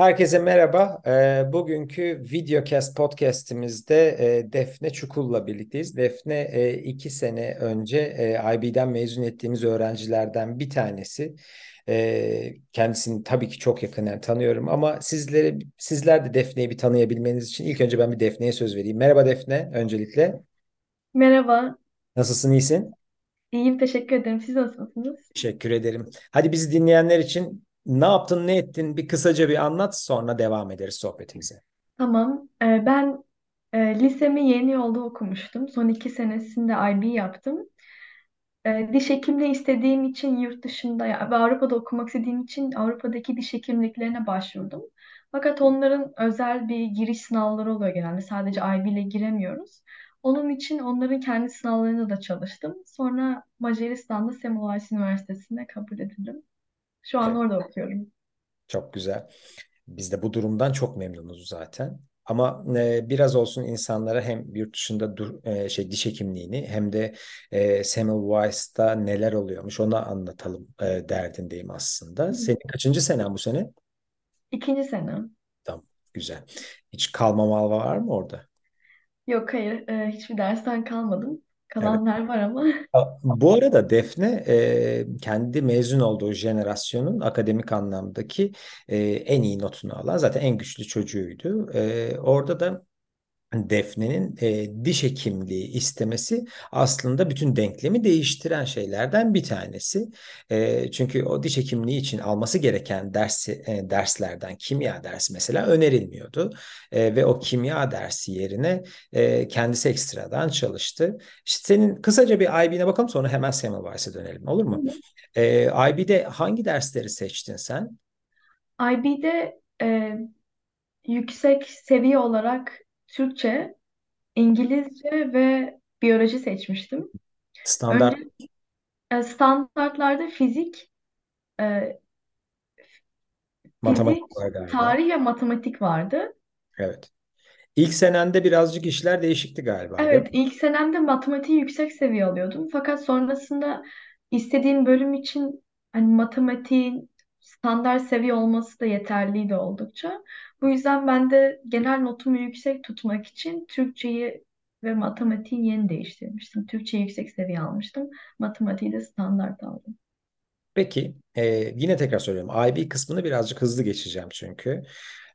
Herkese merhaba. Ee, bugünkü Videocast podcast'imizde e, Defne Çukul'la birlikteyiz. Defne e, iki sene önce e, IB'den mezun ettiğimiz öğrencilerden bir tanesi. E, kendisini tabii ki çok yakından tanıyorum ama sizlere sizler de Defne'yi bir tanıyabilmeniz için ilk önce ben bir Defne'ye söz vereyim. Merhaba Defne öncelikle. Merhaba, Nasılsın, iyisin? iyiyim teşekkür ederim. Siz nasılsınız? Teşekkür ederim. Hadi bizi dinleyenler için ne yaptın, ne ettin bir kısaca bir anlat sonra devam ederiz sohbetimize. Tamam. Ee, ben e, lisemi yeni yolda okumuştum. Son iki senesinde IB yaptım. Ee, diş hekimliği istediğim için yurt dışında ve Avrupa'da okumak istediğim için Avrupa'daki diş hekimliklerine başvurdum. Fakat onların özel bir giriş sınavları oluyor genelde. Sadece IB ile giremiyoruz. Onun için onların kendi sınavlarında da çalıştım. Sonra Macaristan'da Semmelweis Üniversitesi'ne kabul edildim. Şu an orada okuyorum. çok güzel. Biz de bu durumdan çok memnunuz zaten. Ama e, biraz olsun insanlara hem yurt dışında dur, e, şey diş hekimliğini hem de e, Semmelweis'ta neler oluyormuş onu anlatalım e, derdindeyim aslında. Senin kaçıncı senen bu sene? İkinci sene. Tamam, güzel. Hiç kalmama var mı orada? Yok hayır e, hiçbir dersten kalmadım. Evet. Kalanlar var ama. Bu arada Defne e, kendi mezun olduğu jenerasyonun akademik anlamdaki e, en iyi notunu alan zaten en güçlü çocuğuydu. E, orada da Defne'nin e, diş hekimliği istemesi aslında bütün denklemi değiştiren şeylerden bir tanesi. E, çünkü o diş hekimliği için alması gereken dersi, e, derslerden kimya dersi mesela önerilmiyordu. E, ve o kimya dersi yerine e, kendisi ekstradan çalıştı. İşte senin kısaca bir IB'ne bakalım sonra hemen Semmelweis'e dönelim olur mu? E, IB'de hangi dersleri seçtin sen? IB'de e, yüksek seviye olarak Türkçe, İngilizce ve biyoloji seçmiştim. Önce Standart e, standartlarda fizik, e, matematik var galiba. tarih ve matematik vardı. Evet. İlk senende birazcık işler değişikti galiba, değil Evet, mi? ilk senemde matematiği yüksek seviye alıyordum. Fakat sonrasında istediğim bölüm için hani matematiğin standart seviye olması da yeterliydi oldukça. Bu yüzden ben de genel notumu yüksek tutmak için Türkçeyi ve matematiği yeni değiştirmiştim. Türkçeyi yüksek seviye almıştım. Matematiği de standart aldım. Peki, e, yine tekrar söylüyorum. IB kısmını birazcık hızlı geçeceğim çünkü.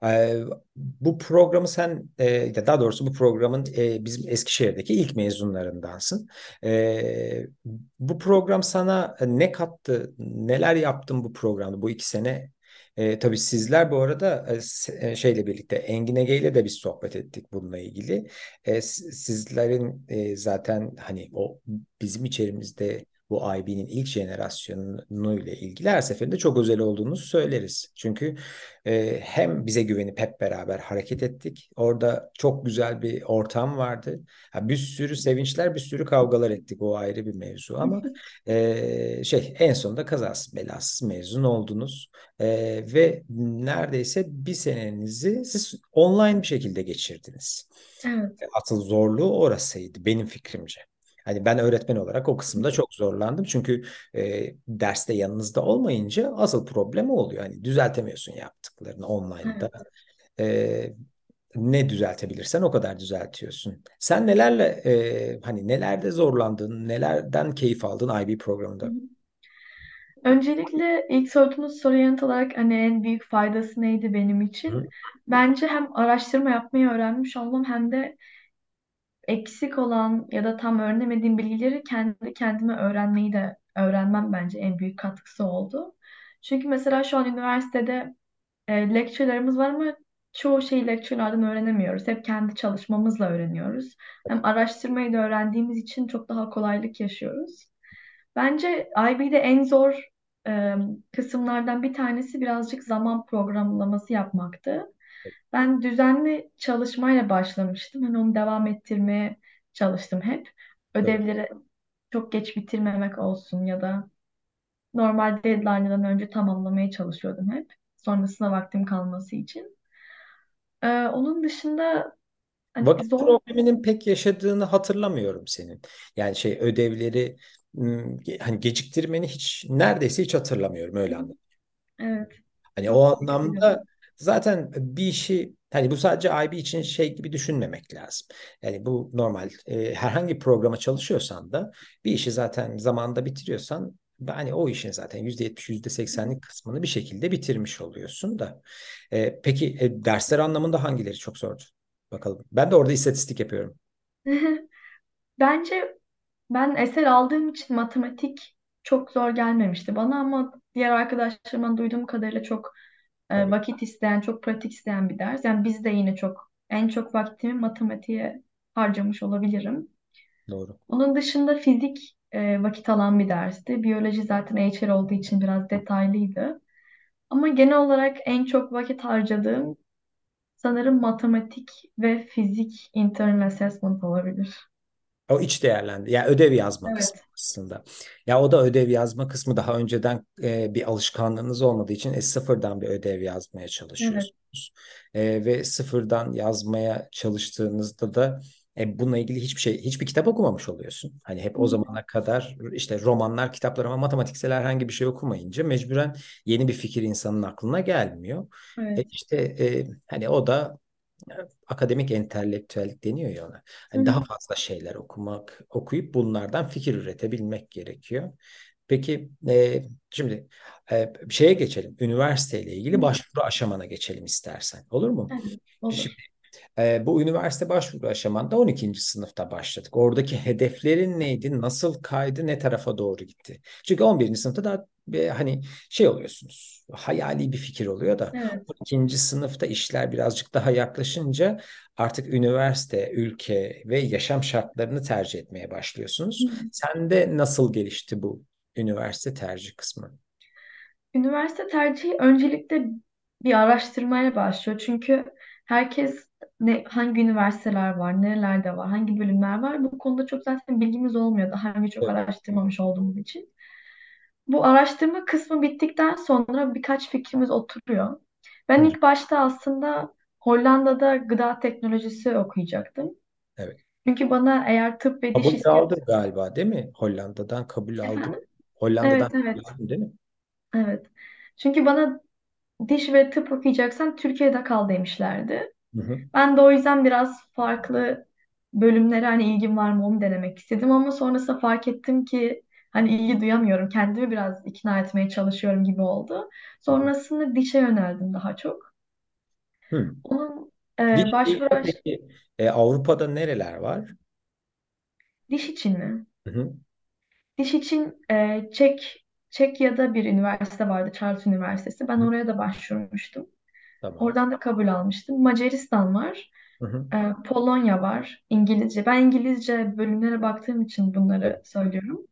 E, bu programı sen, e, daha doğrusu bu programın e, bizim Eskişehir'deki ilk mezunlarındansın. E, bu program sana ne kattı? Neler yaptın bu programda bu iki sene? E, tabii sizler bu arada e, e, şeyle birlikte Engin Ege ile de biz sohbet ettik bununla ilgili. E, sizlerin e, zaten hani o bizim içerimizde bu IB'nin ilk jenerasyonu ile ilgili her seferinde çok özel olduğunu söyleriz. Çünkü e, hem bize güvenip hep beraber hareket ettik. Orada çok güzel bir ortam vardı. Ha, bir sürü sevinçler, bir sürü kavgalar ettik. O ayrı bir mevzu ama e, şey en sonunda kazasız belasız mezun oldunuz. E, ve neredeyse bir senenizi siz online bir şekilde geçirdiniz. Evet, Asıl zorluğu orasıydı benim fikrimce. Hani ben öğretmen olarak o kısımda çok zorlandım. Çünkü e, derste yanınızda olmayınca asıl problem o oluyor. Hani düzeltemiyorsun yaptıklarını online'da. evet. E, ne düzeltebilirsen o kadar düzeltiyorsun. Sen nelerle e, hani nelerde zorlandın, nelerden keyif aldın IB programında? Öncelikle ilk sorduğunuz soruya yanıt olarak hani en büyük faydası neydi benim Hı? için? Bence hem araştırma yapmayı öğrenmiş olmam hem de eksik olan ya da tam öğrenemediğim bilgileri kendi kendime öğrenmeyi de öğrenmem bence en büyük katkısı oldu. Çünkü mesela şu an üniversitede e, lecture'larımız var ama çoğu şeyi lecture'lardan öğrenemiyoruz. Hep kendi çalışmamızla öğreniyoruz. Hem araştırmayı da öğrendiğimiz için çok daha kolaylık yaşıyoruz. Bence IB'de en zor e, kısımlardan bir tanesi birazcık zaman programlaması yapmaktı. Ben düzenli çalışmayla başlamıştım. Hani onu devam ettirmeye çalıştım hep. Evet. Ödevleri çok geç bitirmemek olsun ya da normal deadline'dan önce tamamlamaya çalışıyordum hep. Sonrasında vaktim kalması için. Ee, onun dışında hani Vakit zor probleminin pek yaşadığını hatırlamıyorum senin. Yani şey ödevleri ge- hani geciktirmeni hiç neredeyse hiç hatırlamıyorum öyle anladım. evet Hani o çok anlamda sıkılıyordum. Zaten bir işi hani bu sadece IB için şey gibi düşünmemek lazım. Yani bu normal e, herhangi bir programa çalışıyorsan da bir işi zaten zamanında bitiriyorsan hani o işin zaten %70 %80'lik kısmını bir şekilde bitirmiş oluyorsun da. E, peki e, dersler anlamında hangileri çok zordu? Bakalım. Ben de orada istatistik yapıyorum. Bence ben eser aldığım için matematik çok zor gelmemişti bana ama diğer arkadaşlarımdan duyduğum kadarıyla çok Evet, vakit isteyen, çok pratik isteyen bir ders. Yani biz de yine çok en çok vaktimi matematiğe harcamış olabilirim. doğru. Onun dışında fizik e, vakit alan bir dersti. Biyoloji zaten HR olduğu için biraz detaylıydı. Ama genel olarak en çok vakit harcadığım sanırım matematik ve fizik internal assessment olabilir. O iç değerlendi. Yani ödev yazma kısmı Evet. aslında. Ya o da ödev yazma kısmı daha önceden e, bir alışkanlığınız olmadığı için e, sıfırdan bir ödev yazmaya Evet. çalışıyorsunuz. E, ve sıfırdan yazmaya çalıştığınızda da e, bununla ilgili hiçbir şey, hiçbir kitap okumamış oluyorsun. Hani hep o zamana kadar işte romanlar, kitaplar ama matematiksel herhangi bir şey okumayınca mecburen yeni bir fikir insanın aklına gelmiyor. E, Evet. işte e, hani o da akademik entelektüellik deniyor ya ona. Hı Hani daha fazla şeyler okumak, okuyup bunlardan fikir üretebilmek gerekiyor. Peki e, şimdi e, şeye geçelim. Üniversiteyle ilgili başvuru aşamana geçelim istersen. Olur mu? Evet. Şimdi Olur. E, bu üniversite başvuru aşamanda 12. sınıfta başladık. Oradaki hedeflerin neydi? Nasıl kaydı? Ne tarafa doğru gitti? Çünkü 11. sınıfta daha bir, hani şey oluyorsunuz. Hayali bir fikir oluyor da Evet. 12. sınıfta işler birazcık daha yaklaşınca artık üniversite, ülke ve yaşam şartlarını tercih etmeye başlıyorsunuz. hı. Sende nasıl gelişti bu üniversite tercih kısmı? Üniversite tercihi öncelikle bir araştırmaya başlıyor. Çünkü herkes ne, hangi üniversiteler var, nerelerde var, hangi bölümler var bu konuda çok zaten bilgimiz olmuyor. Daha önce çok Evet. araştırmamış olduğumuz için. Bu araştırma kısmı bittikten sonra birkaç fikrimiz oturuyor. Ben Hı, ilk başta aslında Hollanda'da gıda teknolojisi okuyacaktım. evet. Çünkü bana eğer tıp ve diş Kabul istiyor... aldın galiba değil mi? Hollanda'dan kabul. Efendim? Hollanda'dan Evet, kabul evet, değil mi? evet. Çünkü bana diş ve tıp okuyacaksan Türkiye'de kal demişlerdi. Hı hı. Ben de o yüzden biraz farklı bölümlere hani ilgim var mı onu denemek istedim ama sonrasında fark ettim ki hani ilgi duyamıyorum. Kendimi biraz ikna etmeye çalışıyorum gibi oldu. Sonrasında dişe yöneldim daha çok. Hı. Onun e, Diş başvuru eğitimi peki e, Avrupa'da nereler var? diş için mi? Hı hı. Diş için e, Çek Çekya'da bir üniversite vardı, Charles Üniversitesi. Ben Hı. oraya da başvurmuştum. Tamam. Oradan da kabul almıştım. Macaristan var. Hı hı. Ee, Polonya var, İngilizce. Ben İngilizce bölümlere baktığım için bunları Evet. söylüyorum.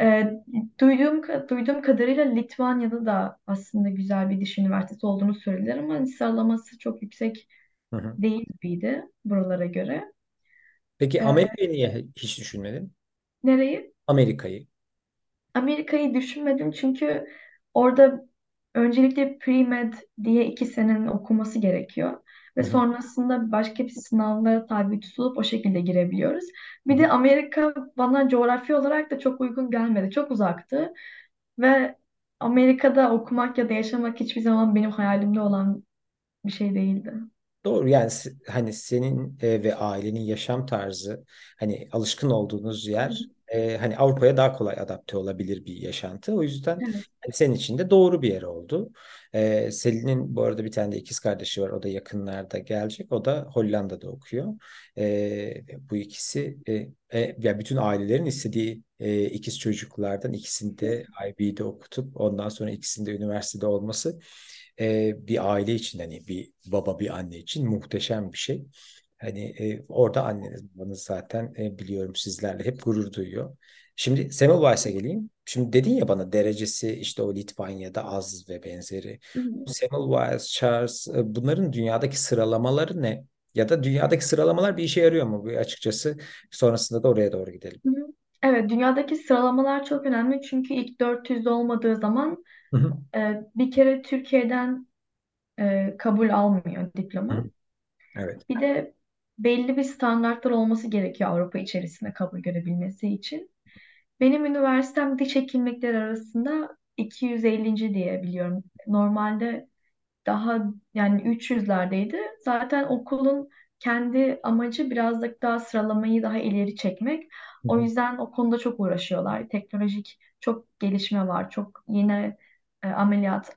Ee, duyduğum duyduğum kadarıyla Litvanya'da da aslında güzel bir diş üniversitesi olduğunu söylediler ama sıralaması çok yüksek Hı hı. değil gibiydi buralara göre. Peki Ee, Amerika'yı niye hiç düşünmedin? nereyi? Amerika'yı. Amerika'yı düşünmedim çünkü orada öncelikle pre-med diye iki senenin okuması gerekiyor. Ve Hı hı. sonrasında başka bir sınavlara tabi tutulup o şekilde girebiliyoruz. Bir de Amerika bana coğrafi olarak da çok uygun gelmedi. Çok uzaktı. Ve Amerika'da okumak ya da yaşamak hiçbir zaman benim hayalimde olan bir şey değildi. Doğru yani hani senin e, ve ailenin yaşam tarzı hani alışkın olduğunuz yer e, hani Avrupa'ya daha kolay adapte olabilir bir yaşantı. O yüzden Evet. hani senin için de doğru bir yer oldu. E, Selin'in bu arada bir tane de ikiz kardeşi var. O da yakınlarda gelecek. O da Hollanda'da okuyor. E, bu ikisi e, e, ya bütün ailelerin istediği e, ikiz çocuklardan ikisini de IB'de okutup ondan sonra ikisinin de üniversitede olması e, bir aile için hani bir baba bir anne için muhteşem bir şey. Hani e, orada anneniz babanız zaten e, biliyorum sizlerle hep gurur duyuyor. Şimdi Semmelweis'e geleyim. Şimdi dedin ya bana derecesi işte o Litvanya'da az ve benzeri. Semmelweis, Charles e, bunların dünyadaki sıralamaları ne? Ya da dünyadaki sıralamalar bir işe yarıyor mu? Bu açıkçası sonrasında da oraya doğru gidelim. Evet, dünyadaki sıralamalar çok önemli çünkü ilk 400'de olmadığı zaman Hı hı, e, bir kere Türkiye'den e, kabul almıyor diploma. hı. Evet. Bir de belli bir standartlar olması gerekiyor Avrupa içerisinde kabul görebilmesi için. Benim üniversitem diş hekimlikleri arasında 250. diye biliyorum. Normalde daha yani 300'lerdeydi. Zaten okulun kendi amacı birazcık daha sıralamayı daha ileri çekmek. O yüzden o konuda çok uğraşıyorlar. Teknolojik çok gelişme var. Çok yeni e, ameliyat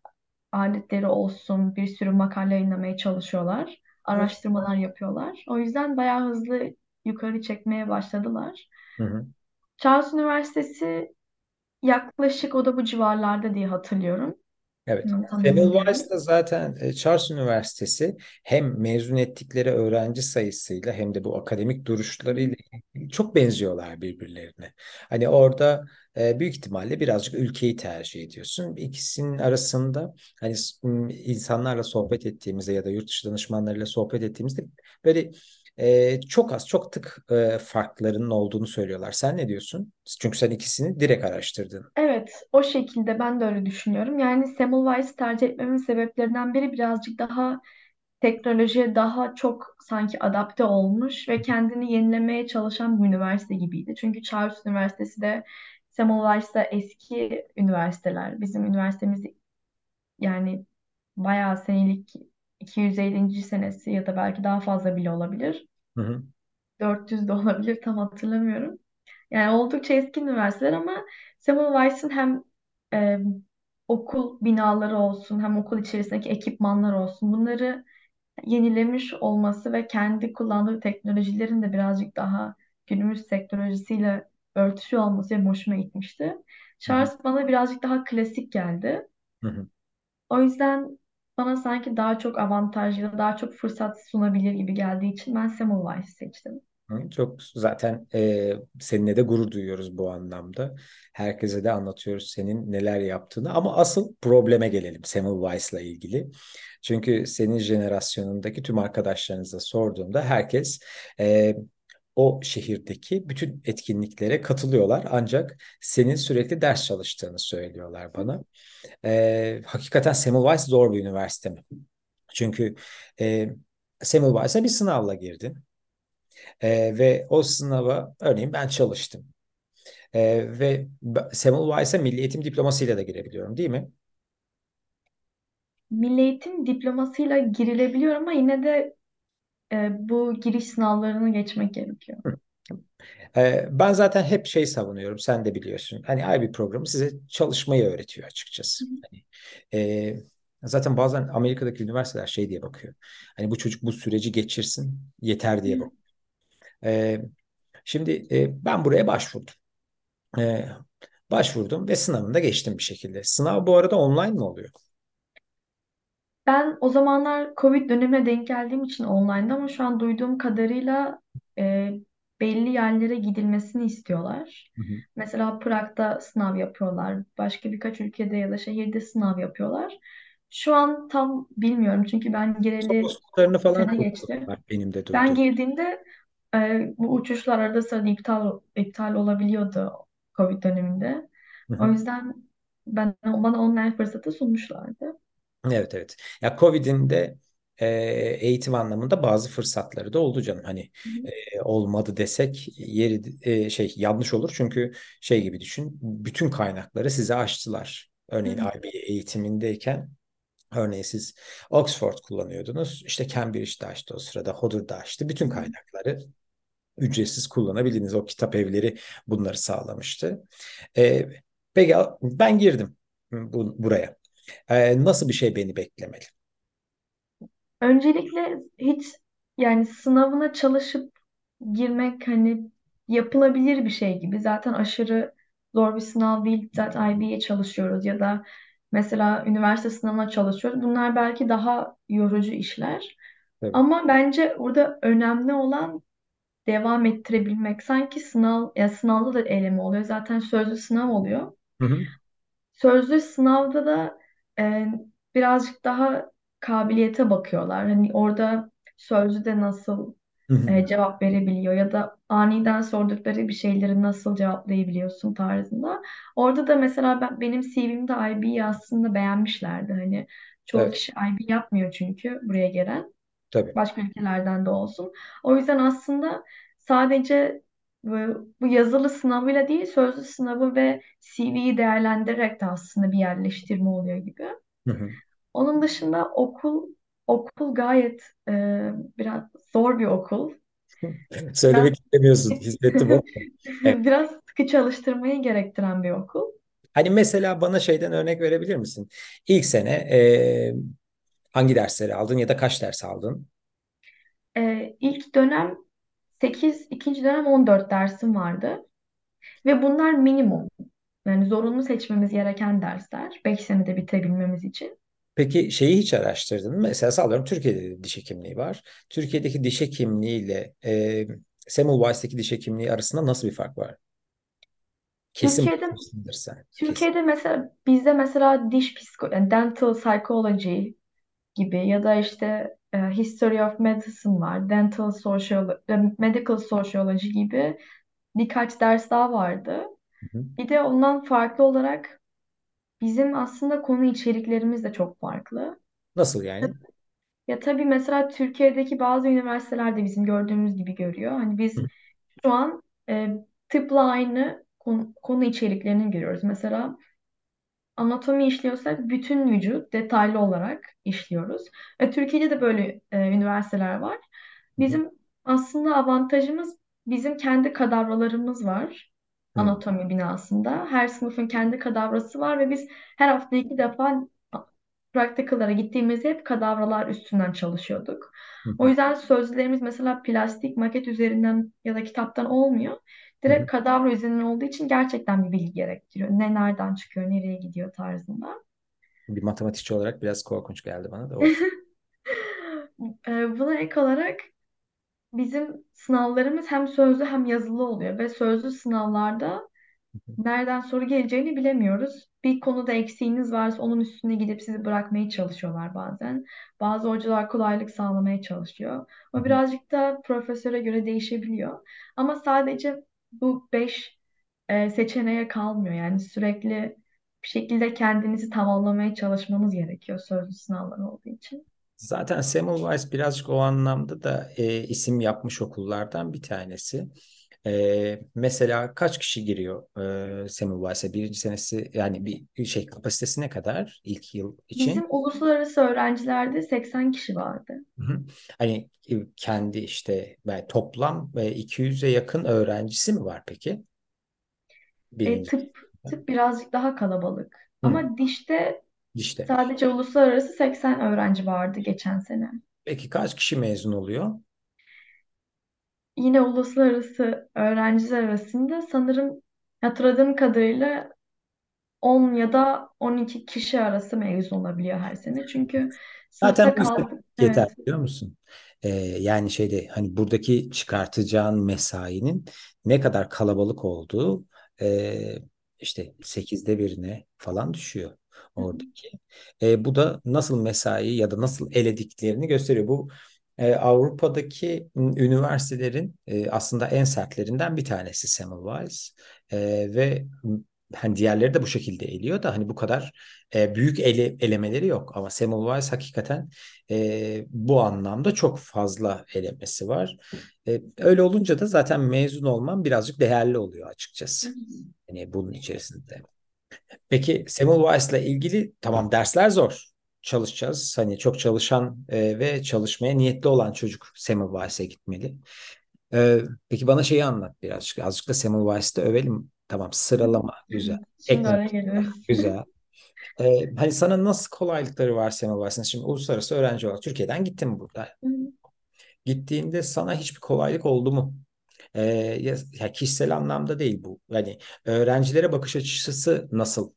aletleri olsun. Bir sürü makale yayınlamaya çalışıyorlar. Araştırmalar yapıyorlar. O yüzden bayağı hızlı yukarı çekmeye başladılar. Hı hı. Charles Üniversitesi yaklaşık o da bu civarlarda diye hatırlıyorum. Evet. Semmelweis de zaten e, Charles Üniversitesi hem mezun ettikleri öğrenci sayısıyla hem de bu akademik duruşlarıyla çok benziyorlar birbirlerine. Hani orada e, büyük ihtimalle birazcık ülkeyi tercih ediyorsun. İkisinin arasında hani insanlarla sohbet ettiğimizde ya da yurt dışı danışmanlarıyla sohbet ettiğimizde böyle e, çok az çok tık e, farklarının olduğunu söylüyorlar. Sen ne diyorsun? Çünkü sen ikisini direkt araştırdın. Evet, o şekilde ben de öyle düşünüyorum. Yani Semmelweis'i tercih etmemin sebeplerinden biri birazcık daha teknolojiye daha çok sanki adapte olmuş ve kendini yenilemeye çalışan bir üniversite gibiydi. Çünkü Charles Üniversitesi de Semmelweis de eski üniversiteler. Bizim üniversitemiz yani bayağı senelik 250. senesi ya da belki daha fazla bile olabilir. Hı hı. 400 de olabilir tam hatırlamıyorum. Yani oldukça eski üniversiteler ama Semmelweis'in hem e, okul binaları olsun hem okul içerisindeki ekipmanlar olsun bunları yenilemiş olması ve kendi kullandığı teknolojilerin de birazcık daha günümüz teknolojisiyle örtüşüyor olması benim hoşuma gitmişti. Hı hı. Charles bana birazcık daha klasik geldi. Hı hı. O yüzden bana sanki daha çok avantajlı, daha çok fırsat sunabilir gibi geldiği için ben Semmelweis seçtim. Çok zaten e, seninle de gurur duyuyoruz bu anlamda. Herkese de anlatıyoruz senin neler yaptığını. Ama asıl probleme gelelim Semmelweis'la ilgili. Çünkü senin jenerasyonundaki tüm arkadaşlarınıza sorduğumda herkes e, o şehirdeki bütün etkinliklere katılıyorlar. Ancak senin sürekli ders çalıştığını söylüyorlar bana. E, hakikaten Semmelweis zor bir üniversite mi? Çünkü e, Semmelweis'e bir sınavla girdin. Ee, ve o sınava örneğin ben çalıştım. Ee, ve Semmelweis'e milli eğitim diplomasıyla da girebiliyorum değil mi? Milli eğitim diplomasıyla girilebiliyor ama yine de e, bu giriş sınavlarını geçmek gerekiyor. Hı. Ee, ben zaten hep şey savunuyorum, sen de biliyorsun. Hani IB programı size çalışmayı öğretiyor açıkçası. Hani, e, zaten bazen Amerika'daki üniversiteler şey diye bakıyor. Hani bu çocuk bu süreci geçirsin, yeter diye bakıyor. Ee, şimdi e, ben buraya başvurdum. Ee, başvurdum ve sınavında geçtim bir şekilde. Sınav bu arada online mi oluyor? Ben o zamanlar Covid dönemine denk geldiğim için online'da ama şu an duyduğum kadarıyla e, belli yerlere gidilmesini istiyorlar. Hı hı. Mesela Prag'da sınav yapıyorlar. Başka birkaç ülkede ya da şehirde sınav yapıyorlar. Şu an tam bilmiyorum çünkü ben gireli Soposlarını falan sene geçti. benim de Ben duyduğum. girdiğimde e, bu uçuşlar arada sırada iptal, iptal olabiliyordu Covid döneminde. Hı O hı. yüzden ben, bana online fırsatı sunmuşlardı. Evet evet. Ya Covid'in de e, eğitim anlamında bazı fırsatları da oldu canım. Hani e, olmadı desek yeri e, şey yanlış olur. Çünkü şey gibi düşün. Bütün kaynakları size açtılar. Örneğin. IB eğitimindeyken örneğin siz Oxford kullanıyordunuz. İşte Cambridge de açtı o sırada. Harvard da açtı. Bütün kaynakları ücretsiz kullanabildiniz. O kitap evleri bunları sağlamıştı. E, peki ben girdim bu, buraya. E, nasıl bir şey beni beklemeli? Öncelikle hiç yani sınavına çalışıp girmek hani yapılabilir bir şey gibi. Zaten aşırı zor bir sınav değil. Zaten IB'ye çalışıyoruz ya da mesela üniversite sınavına çalışıyoruz. Bunlar belki daha yorucu işler. Tabii. Ama bence burada önemli olan devam ettirebilmek. Sanki sınav, ya sınavda da eleme oluyor. Zaten sözlü sınav oluyor. Hı hı. Sözlü sınavda da e, birazcık daha kabiliyete bakıyorlar. Hani orada sözlüde nasıl Hı hı. e, cevap verebiliyor ya da aniden sordukları bir şeyleri nasıl cevaplayabiliyorsun tarzında. Orada da mesela ben, benim CV'mde IB'yi aslında beğenmişlerdi. Hani çoğu Evet, kişi IB yapmıyor çünkü buraya gelen. tabii. Başka ülkelerden de olsun. O yüzden aslında sadece bu, bu yazılı sınavıyla değil sözlü sınavı ve CV'yi değerlendirerek de aslında bir yerleştirme oluyor gibi. Hı hı. Onun dışında okul okul gayet e, biraz zor bir okul. Biraz Söylemek istemiyorsun. Hissettim o. Evet. biraz sıkı çalıştırmayı gerektiren bir okul. Hani mesela bana şeyden örnek verebilir misin? İlk sene e, hangi dersleri aldın ya da kaç ders aldın? E, ilk dönem 8, ikinci dönem 14 dersim vardı. Ve bunlar minimum. Yani zorunlu seçmemiz gereken dersler. 5 senede bitirebilmemiz için. Peki şeyi hiç araştırdın mı? Mesela sallıyorum Türkiye'de de diş hekimliği var. Türkiye'deki diş hekimliği ile e, Semmelweis'teki diş hekimliği arasında nasıl bir fark var? Kesin Türkiye'de sen. Kesin. Türkiye'de mesela bizde mesela diş psiko yani dental psychology gibi ya da işte e, history of medicine var, dental social medical sociology gibi birkaç ders daha vardı. Hı hı. Bir de ondan farklı olarak bizim aslında konu içeriklerimiz de çok farklı. Nasıl yani? Ya tabii mesela Türkiye'deki bazı üniversiteler de bizim gördüğümüz gibi görüyor. Hani biz Hı şu an e, tıpla aynı konu, konu içeriklerini görüyoruz. Mesela anatomi işliyorsak bütün vücut detaylı olarak işliyoruz. Ve Türkiye'de de böyle e, üniversiteler var. Bizim aslında avantajımız bizim kendi kadavralarımız var. Anatomi binasında. Her sınıfın kendi kadavrası var ve biz her hafta iki defa practical'lara gittiğimizde hep kadavralar üstünden çalışıyorduk. hı. O yüzden sözlerimiz mesela plastik maket üzerinden ya da kitaptan olmuyor. Direkt kadavra üzerinden olduğu için gerçekten bir bilgi gerektiriyor. Ne nereden çıkıyor, nereye gidiyor tarzında. Bir matematikçi olarak biraz korkunç geldi bana da. Ee, Buna ek olarak bizim sınavlarımız hem sözlü hem yazılı oluyor ve sözlü sınavlarda nereden soru geleceğini bilemiyoruz. Bir konuda eksiğiniz varsa onun üstüne gidip sizi bırakmaya çalışıyorlar bazen. Bazı hocalar kolaylık sağlamaya çalışıyor. Hı. birazcık da profesöre göre değişebiliyor. Ama sadece bu beş e, seçeneğe kalmıyor. Yani sürekli bir şekilde kendinizi tamamlamaya çalışmanız gerekiyor sözlü sınavlar olduğu için. Zaten Semmelweis birazcık o anlamda da e, isim yapmış okullardan bir tanesi. E, mesela kaç kişi giriyor e, Semmelweis'e? Birinci senesi yani bir şey kapasitesi ne kadar ilk yıl Bizim için? uluslararası öğrencilerde 80 kişi vardı. Hı hı. Hani e, kendi işte ben toplam e, 200'e yakın öğrencisi mi var peki? E, tıp, tıp birazcık daha kalabalık. Hı, Ama dişte işte. sadece uluslararası 80 öğrenci vardı geçen sene. Peki kaç kişi mezun oluyor? Yine uluslararası öğrenciler arasında sanırım hatırladığım kadarıyla 10 ya da 12 kişi arası mezun olabiliyor her sene. Çünkü Zaten bu kaldık. yeter Evet. biliyor musun? Ee, yani şeyde hani buradaki çıkartacağın mesainin ne kadar kalabalık olduğu e, işte sekizde birine falan düşüyor Hı hı. oradaki. E, bu da nasıl mesai ya da nasıl elediklerini gösteriyor. Bu e, Avrupa'daki üniversitelerin e, aslında en sertlerinden bir tanesi Semmelweis E, ve hani diğerleri de bu şekilde eliyor da hani bu kadar e, büyük ele, elemeleri yok. Ama Semmelweis hakikaten e, bu anlamda çok fazla elemesi var. E, öyle olunca da zaten mezun olman birazcık değerli oluyor açıkçası. Hani bunun içerisinde. Peki Semmelweis'la ilgili tamam dersler zor. Çalışacağız. Hani çok çalışan e, ve çalışmaya niyetli olan çocuk Semmelweis'e gitmeli. E, peki bana şeyi anlat birazcık. Azıcık da Semmelweis'te övelim. Tamam sıralama güzel. Şimdi geliriz. güzel. E, hani sana nasıl kolaylıkları var Semmelweis'in? Şimdi uluslararası öğrenci olarak Türkiye'den gittin burada. Gittiğinde sana hiçbir kolaylık oldu mu? Ee, ya, ya kişisel anlamda değil bu. Yani öğrencilere bakış açısı nasıl?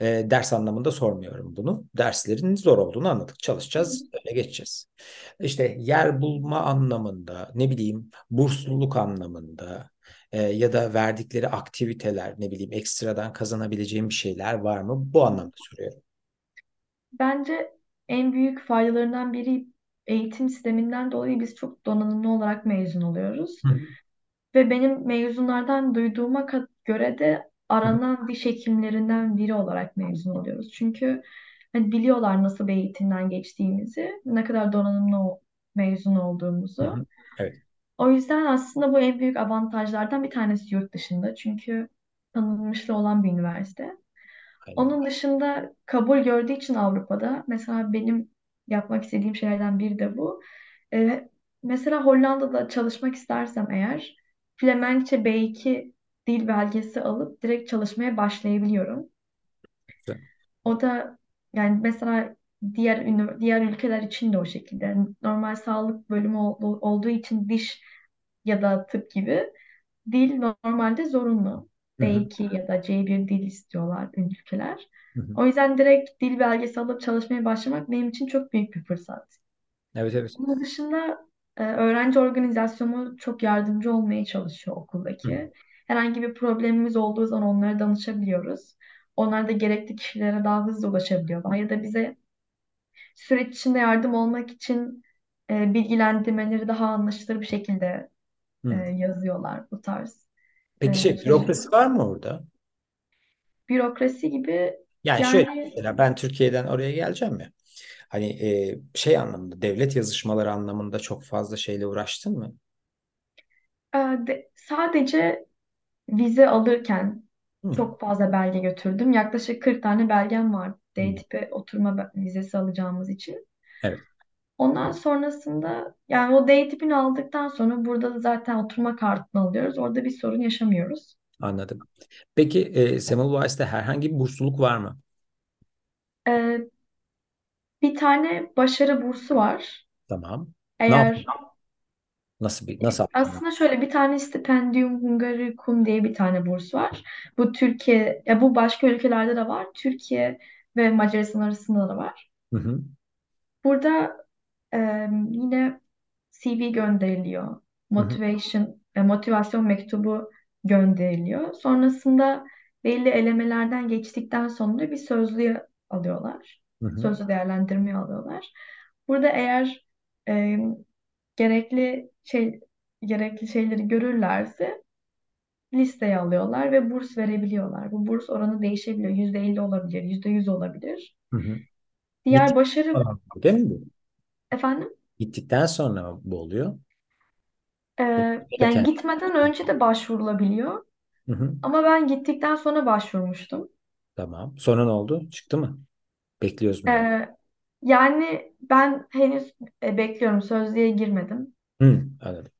Ee, ders anlamında sormuyorum bunu. Derslerin zor olduğunu anladık. Çalışacağız, öyle geçeceğiz. İşte yer bulma anlamında, ne bileyim, bursluluk anlamında e, ya da verdikleri aktiviteler, ne bileyim, ekstradan kazanabileceğim bir şeyler var mı? Bu anlamda soruyorum. Bence en büyük faydalarından biri eğitim sisteminden dolayı biz çok donanımlı olarak mezun oluyoruz. Hı Ve benim mezunlardan duyduğuma göre de aranan diş hekimlerinden biri olarak mezun oluyoruz. Çünkü hani biliyorlar nasıl bir eğitimden geçtiğimizi, ne kadar donanımlı mezun olduğumuzu. hı. Evet. O yüzden aslında bu en büyük avantajlardan bir tanesi yurt dışında. Çünkü tanınmışlı olan bir üniversite. Aynen. Onun dışında kabul gördüğü için Avrupa'da mesela benim yapmak istediğim şeylerden biri de bu. Ee, mesela Hollanda'da çalışmak istersem eğer Flemenkçe B2 dil belgesi alıp direkt çalışmaya başlayabiliyorum. Güzel. O da yani mesela diğer diğer ülkeler için de o şekilde. Yani Normal sağlık bölümü ol- olduğu için diş ya da tıp gibi dil normalde zorunlu. Hı hı. B2 ya da C1 dil istiyorlar ülkeler. Hı hı. O yüzden direkt dil belgesi alıp çalışmaya başlamak benim için çok büyük bir fırsat. Evet evet. Onun dışında e, öğrenci organizasyonu çok yardımcı olmaya çalışıyor Hı hı. Herhangi bir problemimiz olduğu zaman onlara danışabiliyoruz. Onlar da gerekli kişilere daha hızlı ulaşabiliyorlar. Ya da bize süreç içinde yardım olmak için e, bilgilendirmeleri daha anlaşılır bir şekilde e, yazıyorlar bu tarz Peki e, şey bürokrasi var mı orada? Bürokrasi gibi Yani şöyle yani mesela ben Türkiye'den oraya geleceğim ya. Hani e, şey anlamında devlet yazışmaları anlamında çok fazla şeyle uğraştın mı? e, de- sadece vize alırken Hı. çok fazla belge götürdüm. Yaklaşık 40 tane belgem var. Hı. D tipi oturma be- vizesi alacağımız için. Evet Ondan sonrasında yani o D tipini aldıktan sonra burada da zaten oturma kartını alıyoruz. Orada bir sorun yaşamıyoruz. anladım. Peki e, Semmelweis'te herhangi bir bursluluk var mı? E, bir tane başarı bursu var. Tamam. Ne? Eğer Nasıl bir nasıl? Aslında şöyle bir tane Stipendium Hungaricum diye bir tane burs var. Bu Türkiye, ya bu başka ülkelerde de var. Türkiye ve Macaristan arasında da var. Hı hı. Burada e, yine CV gönderiliyor. Hı hı. Motivation, e, motivasyon mektubu gönderiliyor. Sonrasında belli elemelerden geçtikten sonra bir sözlüğü alıyorlar. Hı hı. Sözlü değerlendirme alıyorlar. Burada eğer e, gerekli şey gerekli şeyleri görürlerse listeye alıyorlar ve burs verebiliyorlar. Bu burs oranı değişebiliyor. %50 olabilir, %100 olabilir. Hı hı. Diğer Gittikten başarı sonra mı, değil mi bu? efendim Gittikten sonra mı bu oluyor? e, da yani kendi. gitmeden önce de başvurulabiliyor. Hı hı. Ama ben gittikten sonra başvurmuştum. Tamam. Sonra ne oldu? Çıktı mı? Bekliyoruz mu yani? E, yani ben henüz e, bekliyorum. Sözlüğe girmedim. Hı, anladım.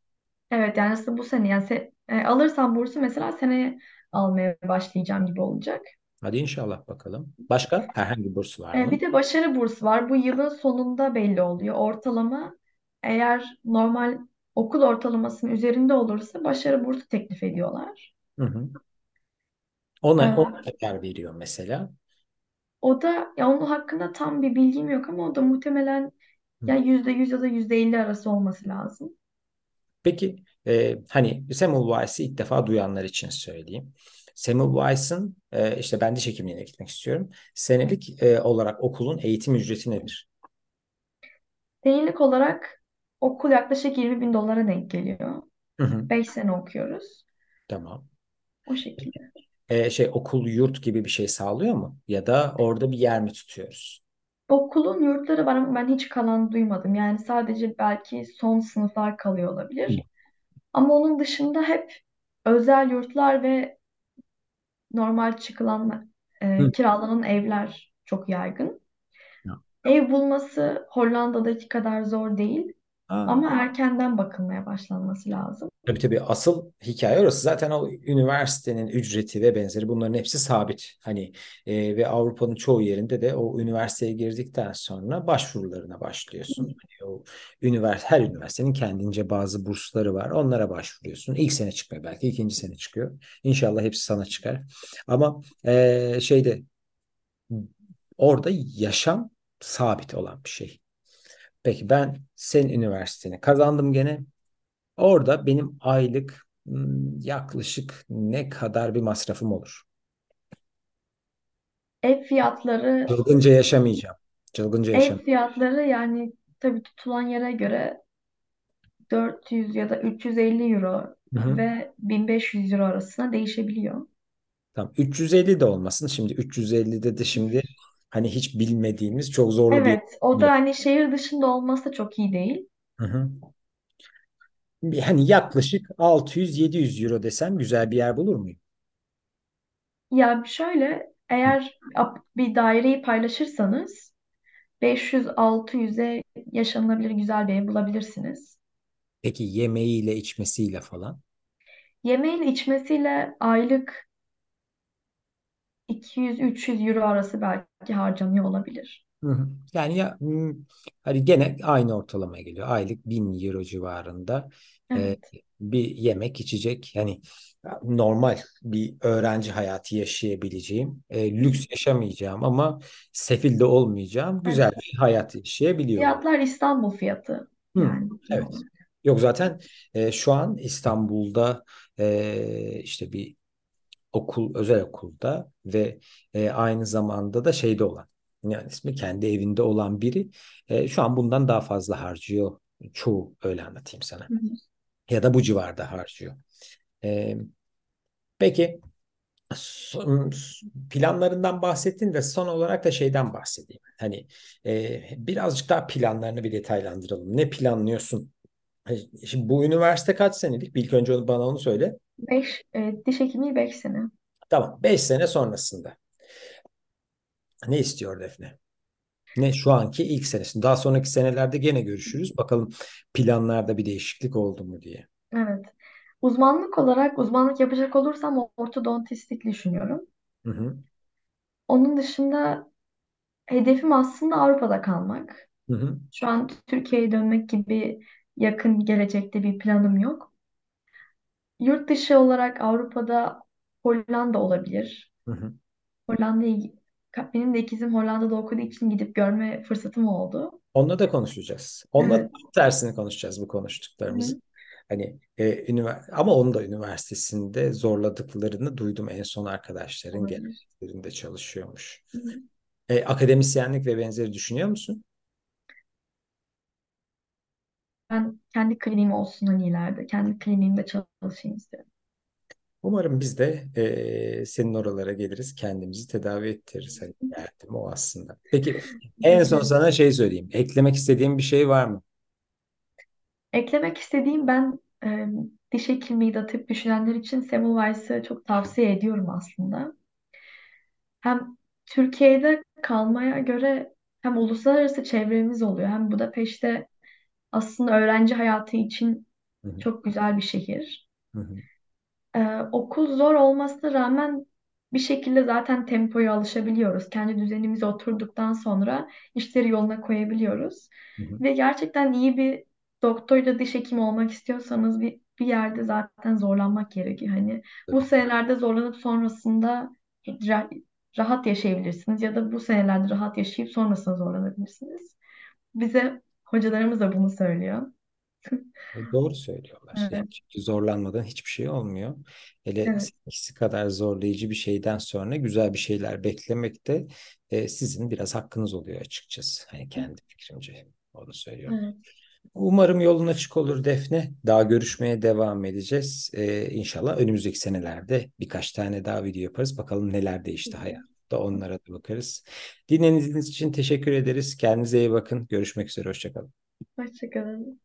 Evet yani aslında bu sene yani se- e, alırsam bursu mesela seneye almaya başlayacağım gibi olacak. Hadi inşallah bakalım. Başka herhangi bir burs var E, mı? bir de başarı bursu var. Bu yılın sonunda belli oluyor. Ortalama eğer normal okul ortalamasının üzerinde olursa başarı bursu teklif ediyorlar. Hı hı. Ona, o E, kadar veriyor mesela? o da ya onun hakkında tam bir bilgim yok ama o da muhtemelen Hı. ya %100 ya da %50 arası olması lazım. Peki e, hani Semmelweis'i ilk defa duyanlar için söyleyeyim. Semmelweis'in e, işte ben diş hekimliğine gitmek istiyorum. Senelik e, olarak okulun eğitim ücreti nedir? Senelik olarak okul yaklaşık 20 bin dolara denk geliyor. Hı hı. 5 sene okuyoruz. Tamam. O şekilde. E, şey okul yurt gibi bir şey sağlıyor mu? Ya da orada bir yer mi tutuyoruz? Okulun yurtları var ama ben hiç kalan duymadım. Yani sadece belki son sınıflar kalıyor olabilir. Ama onun dışında hep özel yurtlar ve normal çıkılan e, Hı. kiralanan evler çok yaygın. Ya. Ev bulması Hollanda'daki kadar zor değil Aa, ama erkenden bakılmaya başlanması lazım. Tabii tabii asıl hikaye orası. Zaten o üniversitenin ücreti ve benzeri bunların hepsi sabit. Hani e, ve Avrupa'nın çoğu yerinde de o üniversiteye girdikten sonra başvurularına başlıyorsun. Hani o üniversite her üniversitenin kendince bazı bursları var. Onlara başvuruyorsun. İlk sene çıkmıyor belki ikinci sene çıkıyor. İnşallah hepsi sana çıkar. Ama e, şeyde orada yaşam sabit olan bir şey. Peki ben senin üniversiteni kazandım gene. Orada benim aylık hmm, yaklaşık ne kadar bir masrafım olur? Ev fiyatları Çılgınca yaşamayacağım. Çılgınca ev yaşam. fiyatları yani tabii tutulan yere göre 400 ya da 350 euro Hı hı. ve 1500 euro arasında değişebiliyor. Tamam. 350 de olmasın. Şimdi 350'de de şimdi hani hiç bilmediğimiz çok zorlu bir Evet, o da hani şehir dışında olması çok iyi değil. Hı hı. Hani yaklaşık 600-700 euro desem güzel bir yer bulur muyum? Ya şöyle Eğer bir daireyi paylaşırsanız 500-600'e yaşanılabilir güzel bir ev bulabilirsiniz. Peki yemeğiyle içmesiyle falan. Yemeğiyle içmesiyle aylık 200-300 euro arası belki harcanıyor olabilir. Hı hı. Yani ya hani gene aynı ortalamaya geliyor. Aylık 1000 euro civarında e, Evet, bir yemek içecek. Yani normal bir öğrenci hayatı yaşayabileceğim, e, lüks yaşamayacağım ama sefil de olmayacağım. Güzel evet. bir hayat yaşayabiliyorum. Fiyatlar İstanbul fiyatı Hı, yani evet. Yok zaten e, şu an İstanbul'da e, işte bir okul, özel okulda ve e, aynı zamanda da şeyde olan, yani ismi kendi evinde olan biri e, şu an bundan daha fazla harcıyor. Çoğu öyle anlatayım sana. Hı hı. Ya da bu civarda harcıyor. E, peki planlarından bahsettin de son olarak da şeyden bahsedeyim. Hani e, birazcık daha planlarını bir detaylandıralım. Ne planlıyorsun? E, Şimdi bu üniversite kaç senelik? İlk önce bana onu söyle. Beş, e, diş hekimliği 5 sene. Tamam. 5 sene sonrasında. Ne istiyor Defne? Ne şu anki ilk senesi. Daha sonraki senelerde gene görüşürüz. Bakalım planlarda bir değişiklik oldu mu diye. Evet. Uzmanlık olarak uzmanlık yapacak olursam ortodontistlik düşünüyorum. Hı hı. Onun dışında hedefim aslında Avrupa'da kalmak. Hı hı. Şu an Türkiye'ye dönmek gibi yakın gelecekte bir planım yok. Yurt dışı olarak Avrupa'da Hollanda olabilir. Hı hı. Hollanda'yı benim de ikizim Hollanda'da okuduğu için gidip görme fırsatım oldu. Onunla da konuşacağız. Onunla da Evet. tersini konuşacağız bu Hı konuştuklarımızı. hı. Hani e, ünivers ama onun da üniversitesinde zorladıklarını duydum. En son arkadaşların Olabilir. çalışıyormuş. Hı hı. E, akademisyenlik ve benzeri düşünüyor musun? Ben kendi kliniğim olsun hani ileride. Kendi kliniğimde çalışayım istiyorum. Umarım biz de e, senin oralara geliriz, kendimizi tedavi ettiririz. Hani derdim o aslında. Peki en son sana şey söyleyeyim. Eklemek istediğin bir şey var mı? Eklemek istediğim ben e, diş hekimliği de tıp düşünenler için Semmelweis'ı çok tavsiye ediyorum aslında. Hem Türkiye'de kalmaya göre hem uluslararası çevremiz oluyor hem Budapeşte aslında öğrenci hayatı için Hı hı, çok güzel bir şehir. hı hı, Ee, okul zor olmasına rağmen bir şekilde zaten tempoya alışabiliyoruz. Kendi düzenimize oturduktan sonra işleri yoluna koyabiliyoruz. hı hı. Ve gerçekten iyi bir doktor ya da diş hekimi olmak istiyorsanız bir, bir yerde zaten zorlanmak gerekiyor. Hani bu Tabii. senelerde zorlanıp sonrasında ra- rahat yaşayabilirsiniz ya da bu senelerde rahat yaşayıp sonrasında zorlanabilirsiniz. Bize hocalarımız da bunu söylüyor. E, Doğru söylüyorlar. Yani Evet, çünkü zorlanmadan hiçbir şey olmuyor. Hele evet, ikisi kadar zorlayıcı bir şeyden sonra güzel bir şeyler beklemek de e, sizin biraz hakkınız oluyor açıkçası. Hani kendi fikrimce onu söylüyorum. evet. Umarım yolun açık olur Defne. Daha görüşmeye devam edeceğiz. Ee, İnşallah önümüzdeki senelerde birkaç tane daha video yaparız. Bakalım neler değişti hayatta. Onlara da bakarız. Dinlediğiniz için teşekkür ederiz. Kendinize iyi bakın. Görüşmek üzere. Hoşçakalın. Hoşçakalın.